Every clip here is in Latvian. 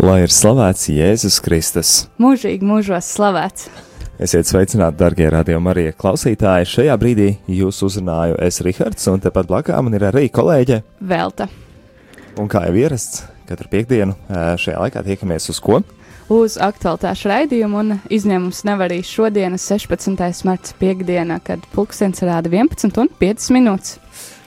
Lai ir slavēts Jēzus Kristus. Mūžīgi mūžos slavēts. Esiet sveicināti, darbie radiokamā arī klausītāji. Šajā brīdī jūs uzrunāju es Rihards, un tepat blakus man ir arī kolēģe Velta. Un kā jau ierasts, katru piekdienu šajā laikā tiekamies uz ko? Uz aktuālitāšu raidījumu, un izņēmums nav arī šodienas 16. marta piekdiena, kad pulkstenis rāda 11 un 5 minūtes.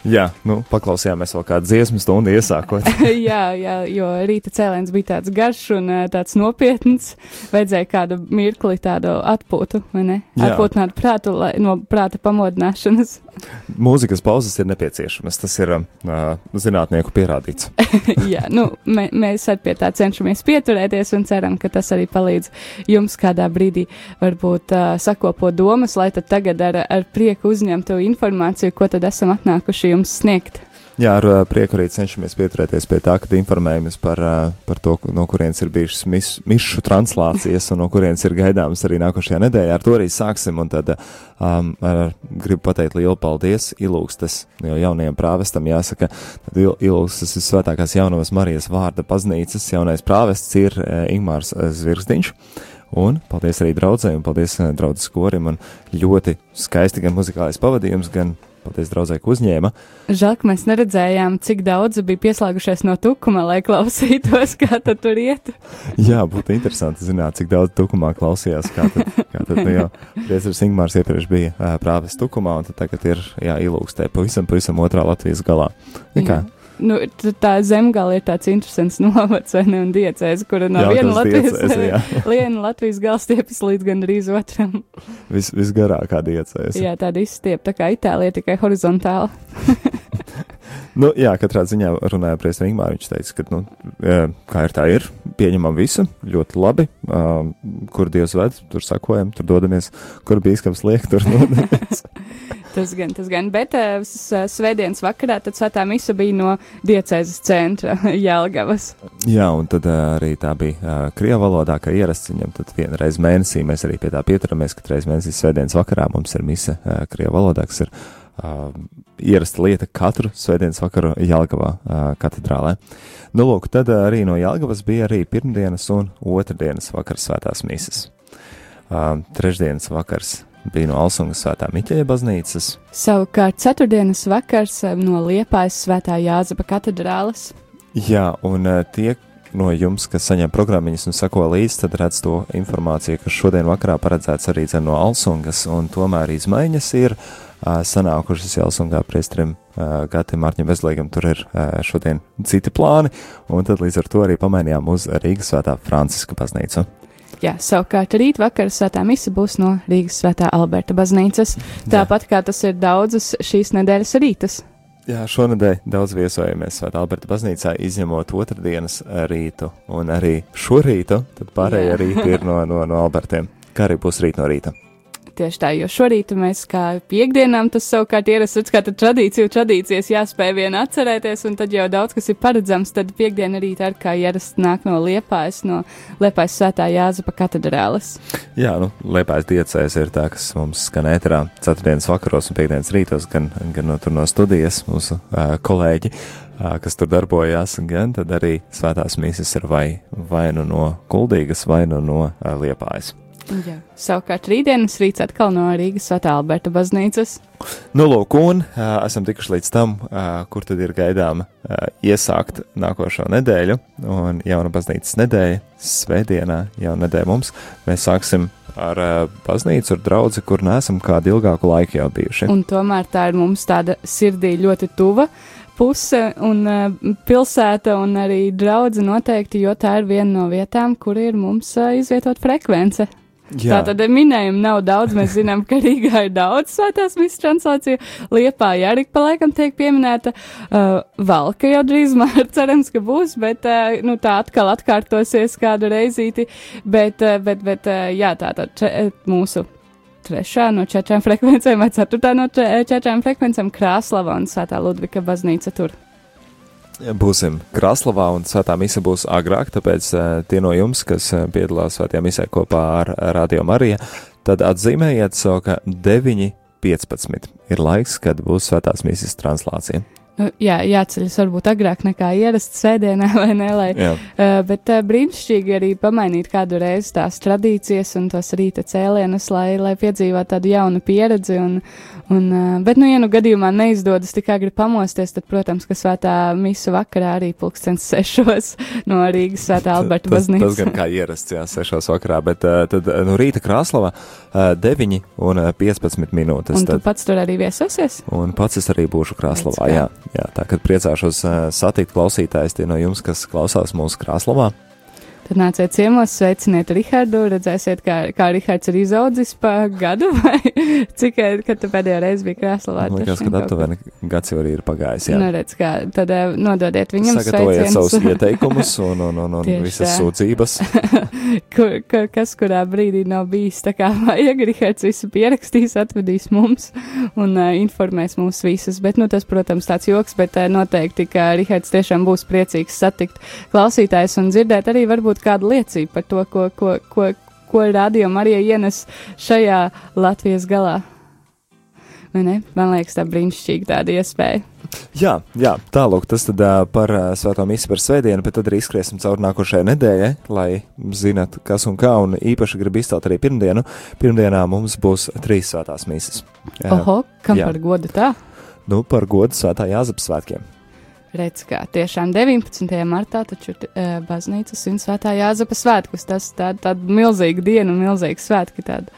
Jā, nu, paklausījāmies vēl kādu dziesmu stundu iesākot. jā, jā, jo rīta cēliens bija tāds garš un tāds nopietns. Vajadzēja kādu mirkli tādu atpūtu, vai ne? Jā. Atpūtināt prātu lai, no prāta pamodināšanas. Mūzikas pauzes ir nepieciešamas, tas ir uh, zinātnieku pierādīts. jā, nu, mē, mēs arī pie tā cenšamies pieturēties un ceram, ka tas arī palīdz jums kādā brīdī varbūt uh, sakopot domas, lai tad tagad ar, ar prieku uzņemtu informāciju, ko tad esam atnākuši jums sniegt. Jā, ar prieku arī cenšamies pieturēties pie tā, ka informējamies par, par to, no kurienes ir bijušas mis, mišu translācijas un no kurienes ir gaidāmas arī nākošajā nedēļā. Ar to arī sāksim, un tad um, ar, gribu pateikt lielu paldies Ilūgstas, jo jaunajam prāvestam jāsaka, tad Il, Ilūgstas ir svētākās jaunavas Marijas vārda paznīcas, jaunais prāvests ir uh, Ingmārs Zvirgzdiņš. Un paldies arī draudzēm, paldies draudzes korim, un ļoti skaisti gan muzikālais pavadījums, gan Paldies, draudzē, ka uzņēma. Žēl, ka mēs neredzējām, cik daudz bija pieslēgušies no tukuma, lai klausītos, kā tur iet. Jā, būtu interesanti zināt, cik daudz tukumā klausījās. Kā tad, kā tad nu jau Priecars Ingmārs iepriekš bija prāves tukumā, un tagad ir jā, ilūkstē pavisam, pavisam otrā Latvijas galā. Nekā? Jā nu, tā zemgala ir tāds interesants novads, vai ne, un diecēs, kura no jā, viena Latvijas, diecēs, viena Latvijas gala stiepas līdz gandrīz otram. Vis, visgarākā diecēs. Jā, tāda izstiep, tā kā Itālija tikai horizontāli. nu, jā, katrā ziņā runāja par Ingūru. Viņš teica, ka, nu, kā ir tā, ir pieņemam visu ļoti labi. Uh, kur Dievs ved, tur sakojam, tur dodamies, kur bīskams liek, tur dodamies. Tas gan, tas gan, bet uh, svētdienas vakarā tad svētā misa bija no diecēzes centra Jelgavas. Jā, un tad uh, arī tā bija uh, krievu valodā, kā ierasts viņam, tad vienreiz mēnesī mēs arī pie tā pieturamies, ka reiz mēnesī svētdienas vakarā mums ir misa krievu valodā, kas ir uh, ierasta lieta katru svētdienas vakaru Jelgavā uh, katedrālē. Nu, lūk, tad uh, arī no Jelgavas bija arī pirmdienas un otrdienas vakars svētās misas. Uh, trešdienas vakars bija no Alsungas svētā Miķeļa baznīcas. Savukārt ceturtdienas vakars eh, no Liepājas svētā Jāzeba katedrāles. Jā, un uh, tie no jums, kas saņem programmiņas un sako līdzi, tad redz to informāciju, kas šodien vakarā paredzēts arī no Alsungas, un tomēr izmaiņas ir uh, sanākušas Alsungā priestrim uh, Gatim Mārķim Vezlīgam, tur ir uh, šodien citi plāni, un tad līdz ar to arī pamainījām uz Rīgas svētā Franciska baznīcu. Jā, savukārt rīt vakar svētā mise būs no Rīgas svētā Alberta baznīcas, tāpat kā tas ir daudzas šīs nedēļas rītas. Jā, šonadēļ daudz viesojamies Svētā Alberta baznīcā, izņemot otrdienas rītu un arī šo rītu, tad pārējie rīti ir no, no, no Albertiem. Kā arī būs rīt no rīta? Tieši tā, jo šorīt mēs kā piekdienām tas savukārt ierasts, kā tradīciju tradīcijas jāspēj vien atcerēties, un tad jau daudz kas ir paredzams, tad piekdiena arī tā kā ierasts nāk no Liepājas, no Liepājas svētā Jāzepa katedrāles. Jā, nu, Liepājas diecēs ir tā, kas mums skan ēterā ceturtdienas vakaros un piekdienas rītos, gan, gan no tur no studijas mūsu uh, kolēģi. Uh, kas tur darbojās, gan arī svētās mīsas ir vai, vai nu no Kuldīgas, vai nu no uh, Liepājas. Jā. Savukārt rītdienas rīts atkal no Rīgas Svētā Alberta baznīcas. Nu, lūk, un uh, esam tikuši līdz tam, uh, kur tad ir gaidāma uh, iesākt nākošo nedēļu, un jauna baznīcas nedēļa, svētdienā jauna nedēļa mums. Mēs sāksim ar uh, baznīcu, ar draugu, kur neesam kādu ilgāku laiku jau bijuši. Un tomēr tā ir mums tāda sirdī ļoti tuva puse un uh, pilsēta un arī draudze noteikti, jo tā ir viena no vietām, kur ir mums uh, izvietot frekvence. Jā. Tā tad minējumu nav daudz. Mēs zinām, ka Rīgā ir daudz svētās misijas translāciju. Liepā arī pa laikam tiek pieminēta. Uh, Valka jau drīzumā cerams, ka būs, bet uh, nu, tā atkal atkārtosies kādu reizīti. Bet, uh, bet, bet uh, jā, tā tad mūsu trešā no četrām frekvencēm vai ceturtā no četrām frekvencēm Krāslava un Svētā Ludvika baznīca tur būsim Kraslavā un svētā mise būs agrāk, tāpēc uh, tie no jums, kas uh, piedalās svētajā misē kopā ar Radio Mariju, tad atzīmējiet savu, ka 9.15 ir laiks, kad būs svētās misijas translācija. Nu, jā, jāceļas varbūt agrāk nekā ierasts sēdienā, vai ne? Lai, Jā. uh, bet uh, brīnišķīgi arī pamainīt kādu reizi tās tradīcijas un tos rīta cēlienus, lai, lai piedzīvotu tādu jaunu pieredzi. Un, un, uh, bet, nu, ja nu gadījumā neizdodas tik agri pamosties, tad, protams, ka svētā misu vakarā arī pulkstens sešos no Rīgas svētā Alberta Tas, tas baznīcas. gan kā ierasts, jā, sešos vakarā, bet uh, tad no rīta Krāslava uh, 9 un uh, 15 minūtes. Un tu Tad, pats tur arī viesosies? un pats es arī būšu Krāslavā, Redz, kā. jā. Jā. Tā kad priecāšos uh, satikt klausītājs tie no jums, kas klausās mūsu Krāslavā. Tad nāciet ciemos, sveiciniet Rihardu, redzēsiet, kā, kā Rihards ir izaudzis pa gadu, vai cik, kad tu pēdējo reizi biji Krāslavā. Vien ka aptuveni gads jau arī ir pagājis, jā. Nu, redz, kā, tad eh, nododiet viņam Sagatavojiet savus sveicienus. ieteikumus un, un, un, un Tieši visas tā. sūdzības. kur, kur, kas kurā brīdī nav bijis tā kā vajag, Rihards visu pierakstīs, atvedīs mums un uh, informēs mūs visus. Bet, nu, tas, protams, tāds joks, bet uh, noteikti, ka Rihards tiešām būs priecīgs satikt klausītājs un dzirdēt arī varbūt kādu liecību par to, ko, ko, ko, ko radio Marija ienes šajā Latvijas galā. Man liekas, tā brīnišķīga tāda iespēja. Jā, jā tālāk tas tad uh, par uh, svēto misiju par svētdienu, bet tad arī izskriesim cauri nākošajai nedēļai, lai zinat, kas un kā, un īpaši gribu izcelt arī pirmdienu. Pirmdienā mums būs trīs svētās misijas. Jā, Oho, kam jā. par godu tā? Nu, par godu svētā Jāzepa svētkiem. Redz, kā tiešām 19. martā taču ir uh, baznīcas un svētā Jāzepa svētkus. Tas tāda tā milzīga diena un milzīga svētki tāda.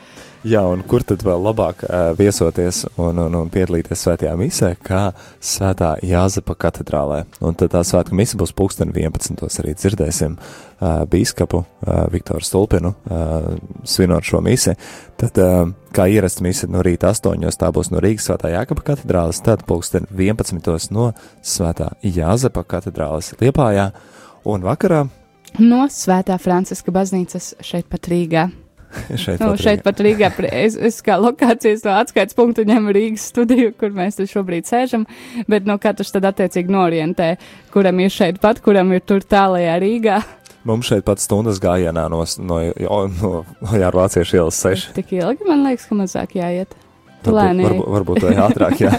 Jā, un kur tad vēl labāk uh, viesoties un, un, un piedalīties svētajā misē, kā svētā Jāzepa katedrālē. Un tad tā svētku mise būs pulksten 11. arī dzirdēsim uh, bīskapu uh, Viktoru Stulpinu uh, svinot šo misi. Tad, uh, kā ierasts mise no rīta 8. tā būs no Rīgas svētā Jākapa katedrāles, tad pulksten 11. no svētā Jāzepa katedrāles Liepājā. Un vakarā No svētā Franciska baznīcas šeit pat Rīgā. Šeit, Nu, pat šeit pat Rīgā es, es kā lokācijas no atskaites punktu ņemu Rīgas studiju, kur mēs šobrīd sēžam, bet no katrs tad attiecīgi norientē, kuram ir šeit pat, kuram ir tur tālajā Rīgā. Mums šeit pat stundas gājienā no, no, no, no, Jārvāciešu ielas 6. Tik ilgi man liekas, ka mazāk jāiet. Varbūt, varbūt, varbūt ātrāk, jā.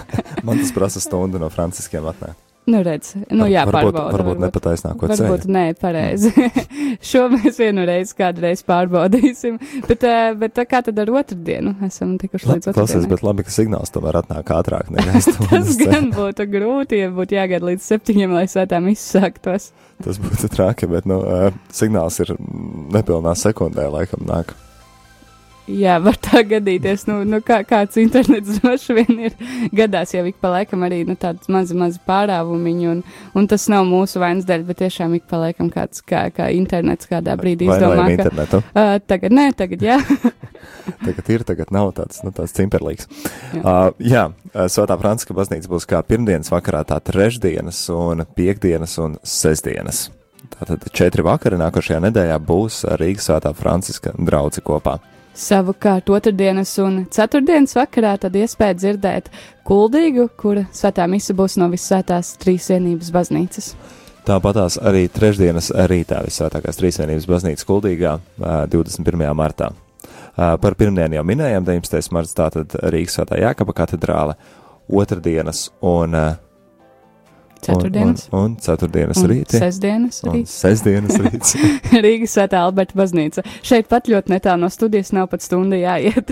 Man tas prasa stundu no franciskiem atnāk. Nu, redz, nu jāpārbauda. Varbūt, varbūt nepataisnāko ceļu. Varbūt nē, pareizi. Šo mēs vienu reizi kādreiz pārbaudīsim. Bet, eh, bet kā tad ar otrdienu esam tikuši līdz Klausies, otrdienai? bet labi, ka signāls tomēr atnāk ātrāk nekā es to Tas gan būtu grūti, ja būtu jāgaida līdz septiņiem, lai svētām izsāktos. Tas būtu traki, bet, nu, uh, signāls ir nepilnā sekundē, laikam nāk. Jā, var tā gadīties. Nu, nu kā, kāds internets droši vien ir gadās jau ik pa laikam arī nu, tāds mazi, mazi pārāvumiņi. Un, un tas nav mūsu vainas dēļ, bet tiešām ik pa laikam kāds kā, kā internets kādā brīdī izdomā, ka internetu. uh, tagad nē, tagad jā. Tagad ir, tagad nav tāds, nu, tāds cimperlīgs. Jā. Uh, jā, Svētā Franciska baznīca būs kā pirmdienas vakarā, tā trešdienas un piekdienas un sestdienas. Tātad četri vakari nākošajā nedēļā būs Rīgas Svētā Franciska draudzi kopā. Savukārt otrdienas un ceturtdienas vakarā tad iespēja dzirdēt kuldīgu, kura svētā mise būs no visvētās trīsvienības baznīcas. Tāpatās arī trešdienas rītā Visvētākās Trīsvienības baznīcas kuldīgā ā, 21. martā. Par pirmdienu jau minējām, 19. marts tātad Rīgas svētā Jākapa katedrāle, otrdienas un, ā, Ceturtdienas un, un, un ceturtdienas un rīti. sestdienas Un rīts. sestdienas rīts. Rīgas svētā Alberta baznīca. Šeit pat ļoti netālu no studijas nav pat stunda jāiet.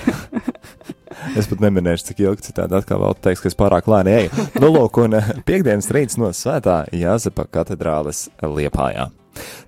es pat neminēšu, cik ilgi citādi atkal vēl teiks, ka es pārāk lēni eju. Nu, lūk, un ā, piekdienas rīts no svētā Jāzepa katedrāles Liepājā.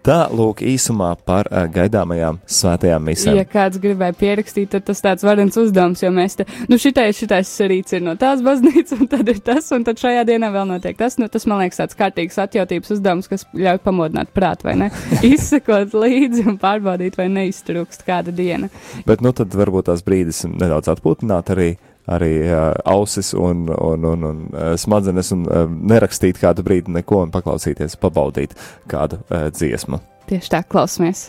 Tā, lūk, īsumā par ā, gaidāmajām svētajām misēm. ja kāds gribēja pierakstīt, tad tas tāds varens uzdevums, jo mēs te, nu šitais, šitais rīts ir no tās baznīcas, un tad ir tas, un tad šajā dienā vēl notiek tas. Nu, tas man liekas tāds kārtīgs atjautības uzdevums, kas ļauj pamodināt prātu, vai ne? Izsekot līdzi un pārbaudīt, vai neiztrūkst kāda diena. Bet, nu, tad varbūt tās brīdis nedaudz atpūtināt arī, arī uh, ausis un, un, un, un uh, smadzenes un uh, nerakstīt kādu brīdi neko un paklausīties, pabaudīt kādu uh, dziesmu. Tieši tā klausamies.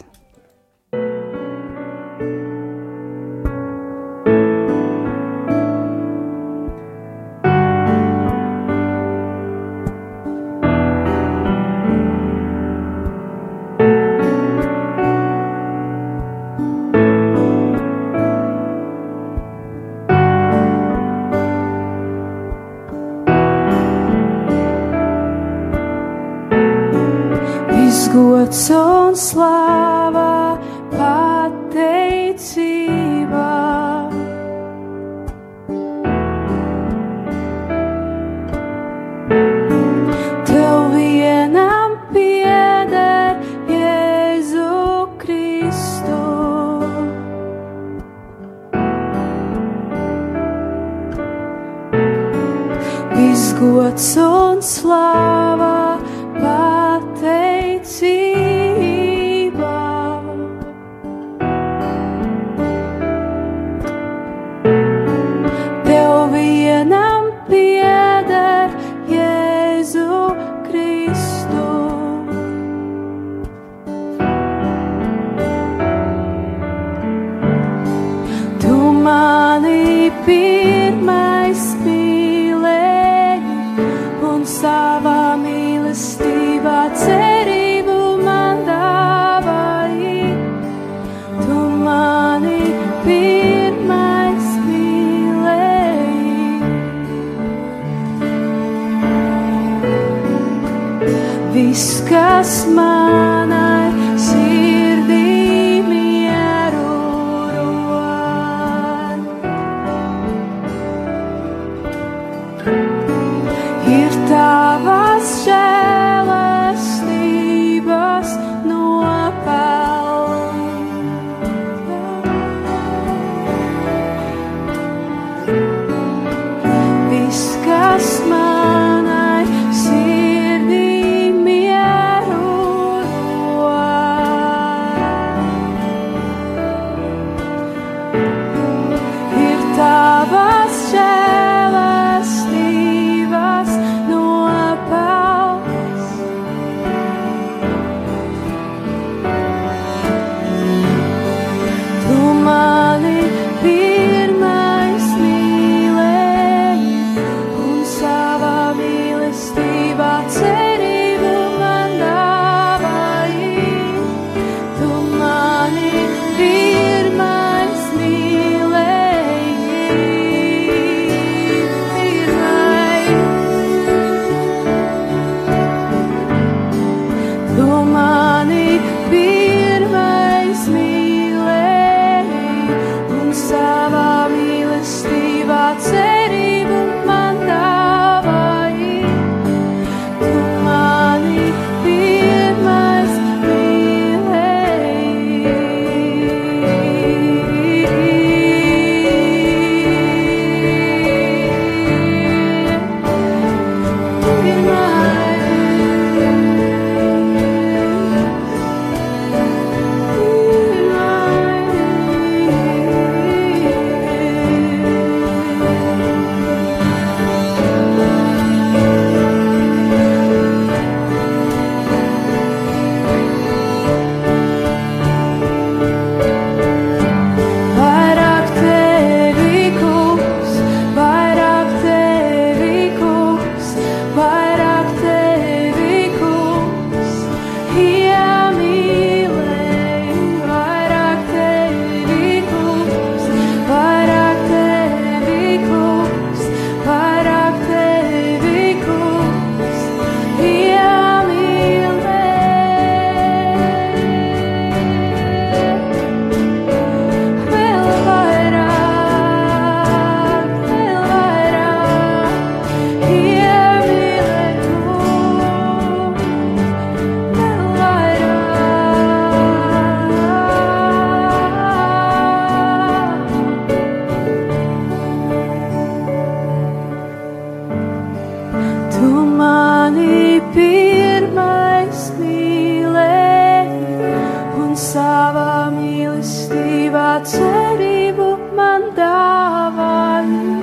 mīlestībā cerību man dāvāji.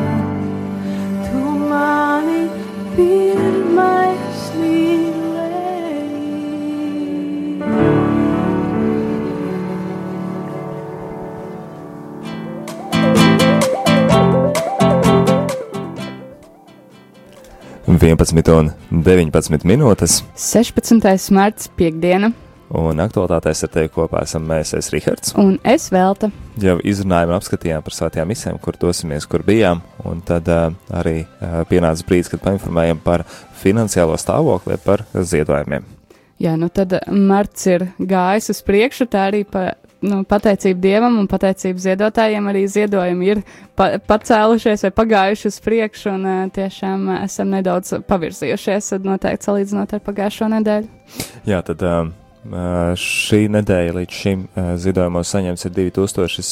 Tu mani pirmais mīlēji. Vienpadsmit un deviņpadsmit minūtes. Sešpadsmitais marts piekdiena. Un aktuālitātēs ar tevi kopā esam mēs, es Rihards. Un es Velta. Jau izrunājām un apskatījām par svētajām misēm, kur dosimies, kur bijām. Un tad uh, arī eh, uh, pienāca brīdis, kad painformējam par finansiālo stāvokli, eh, par ziedojumiem. Jā, nu tad marts ir gājis uz priekšu, tā arī pa, nu, pateicība Dievam un pateicība ziedotājiem arī ziedojumi ir pa pacēlušies vai pagājuši uz priekšu, un uh, tiešām esam nedaudz pavirzījušies, noteikti salīdzinot ar pagājušo nedēļu. Jā, tad. Uh, šī nedēļa līdz šim ziedojumos saņemts ir 2000,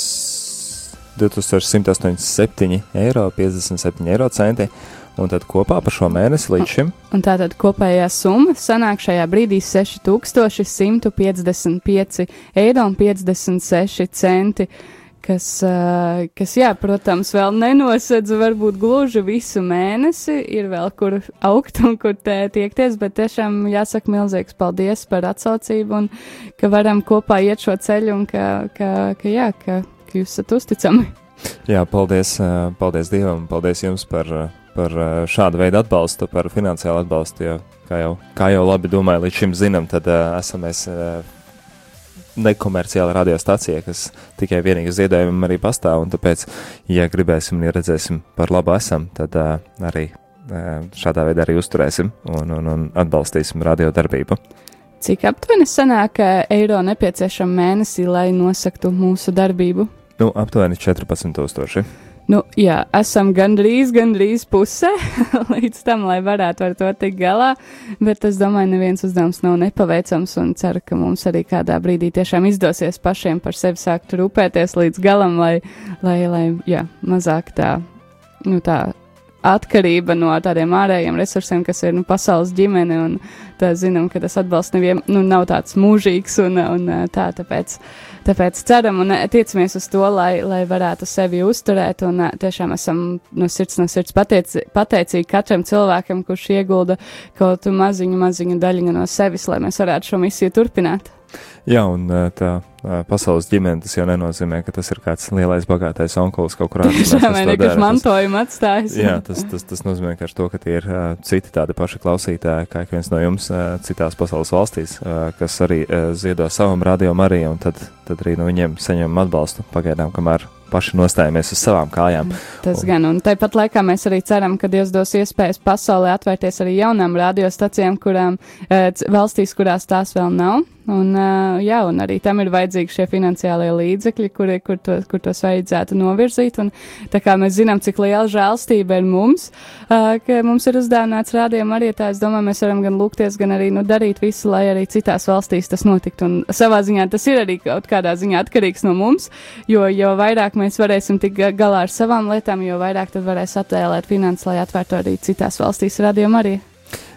2187 eiro, 57 eiro centi. Un tad kopā par šo mēnesi līdz šim. Un tātad kopējā summa sanāk šajā brīdī 6155 eiro un 56 centi. Uh, kas, jā, protams, vēl nenosedz varbūt gluži visu mēnesi, ir vēl kur augt un kur tiekties, bet tiešām jāsaka milzīgs paldies par atsaucību un ka varam kopā iet šo ceļu un ka, ka, ka jā, ka, ka jūs esat uzticami. Jā, paldies, paldies Dievam, paldies jums par par eh, šādu veidu atbalstu, par finansiālu atbalstu. Jo, kā, jau, kā jau labi domāju, līdz šim zinām, tad esam mēs nekomerciāla radiostacija, kas tikai vienīgi ziedojumam arī pastāv. Tāpēc, ja gribēsim un ja redzēsim par labu esam, tad uh, arī uh, šādā veidā arī uzturēsim un, un, un atbalstīsim radiodarbību. Cik aptuveni sanāk eiro nepieciešama mēnesī, lai nosaktu mūsu darbību? Nu, aptuveni 14,000. Nu, jā, esam gandrīz, gandrīz pusē līdz tam, lai varētu ar to tikt galā, bet es domāju, neviens uzdevums nav nepaveicams un ceru, ka mums arī kādā brīdī tiešām izdosies pašiem par sevi sākt rūpēties līdz galam, lai, lai, lai jā, mazāk tā, nu tā atkarība no tādiem ārējiem resursiem, kas ir nu, pasaules ģimene. Un tā zinām, ka tas atbalsts nevien, nu, nav tāds mūžīgs un, un tā. Tāpēc, tāpēc ceram un tiecamies uz to, lai, lai varētu sevi uzturēt. Un tiešām esam no sirds, no sirds pateicīgi katram cilvēkam, kurš iegulda kaut maziņu, maziņu daļiņu no sevis, lai mēs varētu šo misiju turpināt. Jā, un tā pasaules ģimene tas jau nenozīmē, ka tas ir kāds lielais, bagātais onkulis kaut kur ārpus. Jā, vai nekas mantojumu atstājis. Jā, tas, tas, tas nozīmē, ka to, ka tie ir uh, citi tādi paši klausītāji, kā ik viens no jums uh, citās pasaules valstīs, uh, kas arī uh, ziedo savam radio arī, un tad, tad arī no viņiem saņemam atbalstu pagaidām, kamēr paši nostājamies uz savām kājām. Tas un, gan, un tāpat laikā mēs arī ceram, ka Dievs dos iespējas pasaulē atvērties arī jaunām radiostacijām, kurām uh, valstīs, kurās tās vēl nav. Un, jā, un arī tam ir vajadzīgi šie finansiālie līdzekļi, kur, kur, to, kur tos vajadzētu novirzīt. Un, tā kā mēs zinām, cik liela žēlstība ir mums, ka mums ir uzdāvināts rādījuma arī tā, es domāju, mēs varam gan lūgties, gan arī nu, darīt visu, lai arī citās valstīs tas notiktu. Un savā ziņā tas ir arī kaut kādā ziņā atkarīgs no mums, jo jo vairāk mēs varēsim tikt galā ar savām lietām, jo vairāk tad varēs attēlēt finanses, lai atvērtu arī citās valstīs rādījumu arī.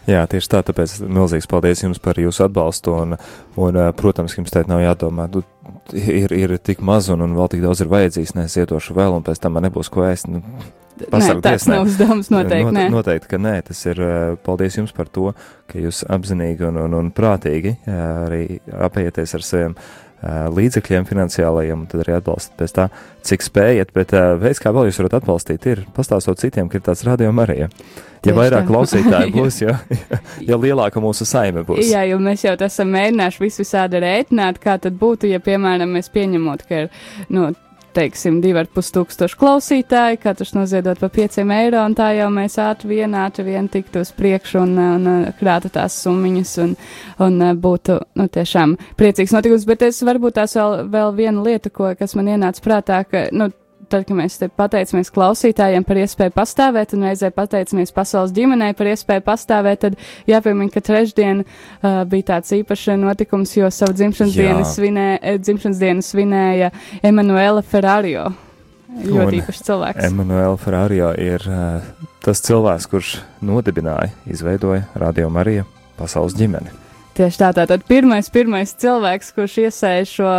Jā, tieši tā, tāpēc milzīgs paldies jums par jūsu atbalstu. Un, un protams, jums teikt nav jādomā, nu, ir, ir tik maz un, un vēl tik daudz ir vajadzīgs, nes ietošu vēl, un pēc tam man nebūs ko ēst. Nu, Pasargies, nē, tas nav uzdevums noteikti. Note, noteikti, ka nē, tas ir paldies jums par to, ka jūs apzinīgi un, un, un prātīgi arī apieties ar saviem līdzekļiem finansiālajiem, un tad arī atbalstat pēc tā, cik spējat, bet veids, kā vēl jūs varat atbalstīt, ir pastāstot citiem, ka ir tāds radio Marija. Ja Tieši vairāk tā. klausītāji būs, jo, jo lielāka mūsu saime būs. Jā, jo mēs jau esam mēģinājuši visu visādi rēķināt, kā tad būtu, ja, piemēram, mēs pieņemot, ka ir, nu, teiksim, divi ar pus tūkstoši klausītāji, katrs noziedot pa pieciem eiro, un tā jau mēs ātri vien, ātri vien tiktu uz priekšu un, un, un krātu tās summiņas un, un būtu, nu, tiešām priecīgs notikums, bet es varbūt tās vēl, vēl viena lieta, ko, kas man ienāca prātā, ka, nu, tad, kad mēs te pateicamies klausītājiem par iespēju pastāvēt, un reizē pateicamies pasaules ģimenei par iespēju pastāvēt, tad jāpiemina, ka trešdien uh, bija tāds īpašs notikums, jo savu dzimšanas dienu, svinē, eh, dzimšanas dienu svinēja Emanuela Ferrario. Ļoti īpašs cilvēks. Emanuela Ferrario ir uh, tas cilvēks, kurš nodibināja, izveidoja Radio Mariju pasaules ģimeni. Tieši tā, tātad pirmais, pirmais cilvēks, kurš iesēja šo,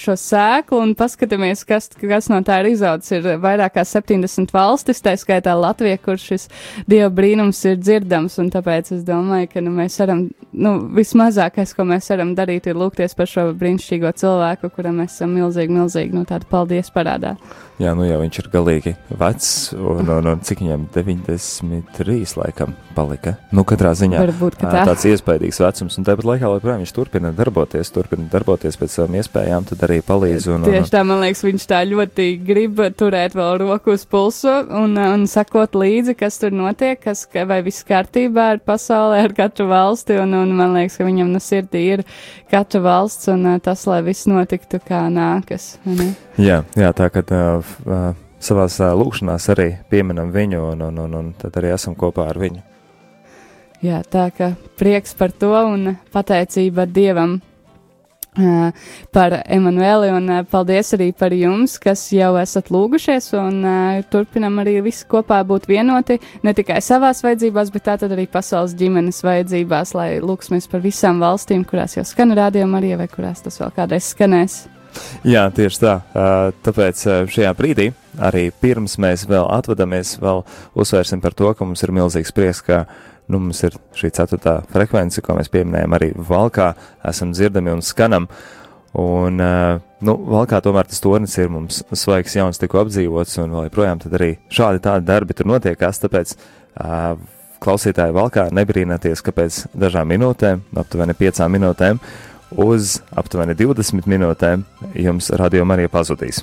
šo sēklu un paskatāmies, kas, kas no tā ir izaudzis, ir vairāk kā 70 valstis, tā skaitā Latvija, kur šis dieva brīnums ir dzirdams, un tāpēc es domāju, ka nu, mēs varam, nu, vismazākais, ko mēs varam darīt, ir lūgties par šo brīnišķīgo cilvēku, kuram mēs esam milzīgi, milzīgi, nu, tādu paldies parādā. Jā, nu jau viņš ir galīgi vecs, un, un, un cik viņam 93 laikam palika. Nu, katrā ziņā Varbūt, tā. tāds iespaidīgs vecums, un tāpat laikā joprojām viņš turpina darboties, turpina darboties pēc savām iespējām, tad arī palīdz. Un, un, Tieši tā, man liekas, viņš tā ļoti grib turēt vēl roku uz pulsu un, un sakot līdzi, kas tur notiek, kas, ka- vai viss kārtībā ar pasaulē, ar katru valsti, un, un man liekas, ka viņam no sirdī ir katra valsts, un uh, tas, lai viss notiktu kā nākas. Jā, jā, tā kā uh, uh, savās uh, lūkšanās arī pieminam viņu, un, un, un, un tad arī esam kopā ar viņu. Jā, tā ka prieks par to un pateicība Dievam uh, par Emanueli un uh, paldies arī par jums, kas jau esat lūgušies un uh, turpinam arī visi kopā būt vienoti, ne tikai savās vajadzībās, bet tātad arī pasaules ģimenes vajadzībās, lai lūksimies par visām valstīm, kurās jau skan rādījuma arī, vai kurās tas vēl kādreiz skanēs. Jā, tieši tā. Tāpēc šajā brīdī, arī pirms mēs vēl atvadamies, vēl uzsvērsim par to, ka mums ir milzīgs prieks, ka nu, mums ir šī ceturtā frekvence, ko mēs pieminējam arī valkā, esam dzirdami un skanam. Un, uh, nu, valkā tomēr tas tornis ir mums svaigs, jauns, tikko apdzīvots, un vēl joprojām tad arī šādi tādi darbi tur notiekās, tāpēc uh, klausītāji valkā nebrīnāties, ka pēc dažām minūtēm, aptuveni piecām minūtēm, uz aptuveni 20 minūtēm jums radio Marija pazudīs.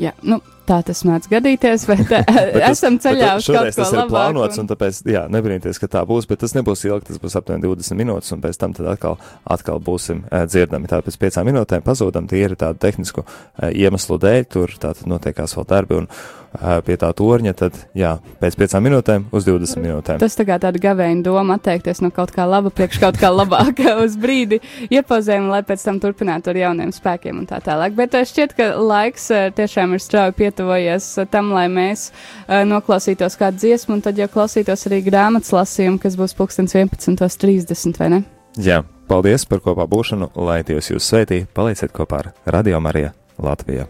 Jā, nu, tā tas mēdz gadīties, bet, bet tas- esam ceļā uz kaut ko labāku. plānots, un tāpēc, jā, nebrīnieties, ka tā būs, bet tas nebūs ilgi, tas būs aptuveni 20 minūtes, un pēc tam tad atkal, atkal būsim uh, dzirdami. Tā pēc piecām minūtēm pazūdam, tie ir tādu tehnisku uh, iemeslu dēļ, tur tātad notiekās vēl darbi, un uh, pie tā torņa, tad, jā, pēc piecām minūtēm uz 20 minūtēm. Tas tā kā tāda gaveina doma atteikties no kaut kā laba, priekš kaut kā labāka uz brīdi iepauzējam, lai pēc tam turpinātu ar jauniem spēkiem un tā tālāk. Bet eh, šķiet, ka laiks eh, tiešām ir strauji pietuvojies eh, tam, lai mēs eh, noklausītos kādu dziesmu, un tad jau klausītos arī grāmatas lasījumu, kas būs pulkstens 11.30, vai ne? Jā, paldies par kopā būšanu, lai Dievs jūs sveitī, palieciet kopā ar Radio Marija Latvijā.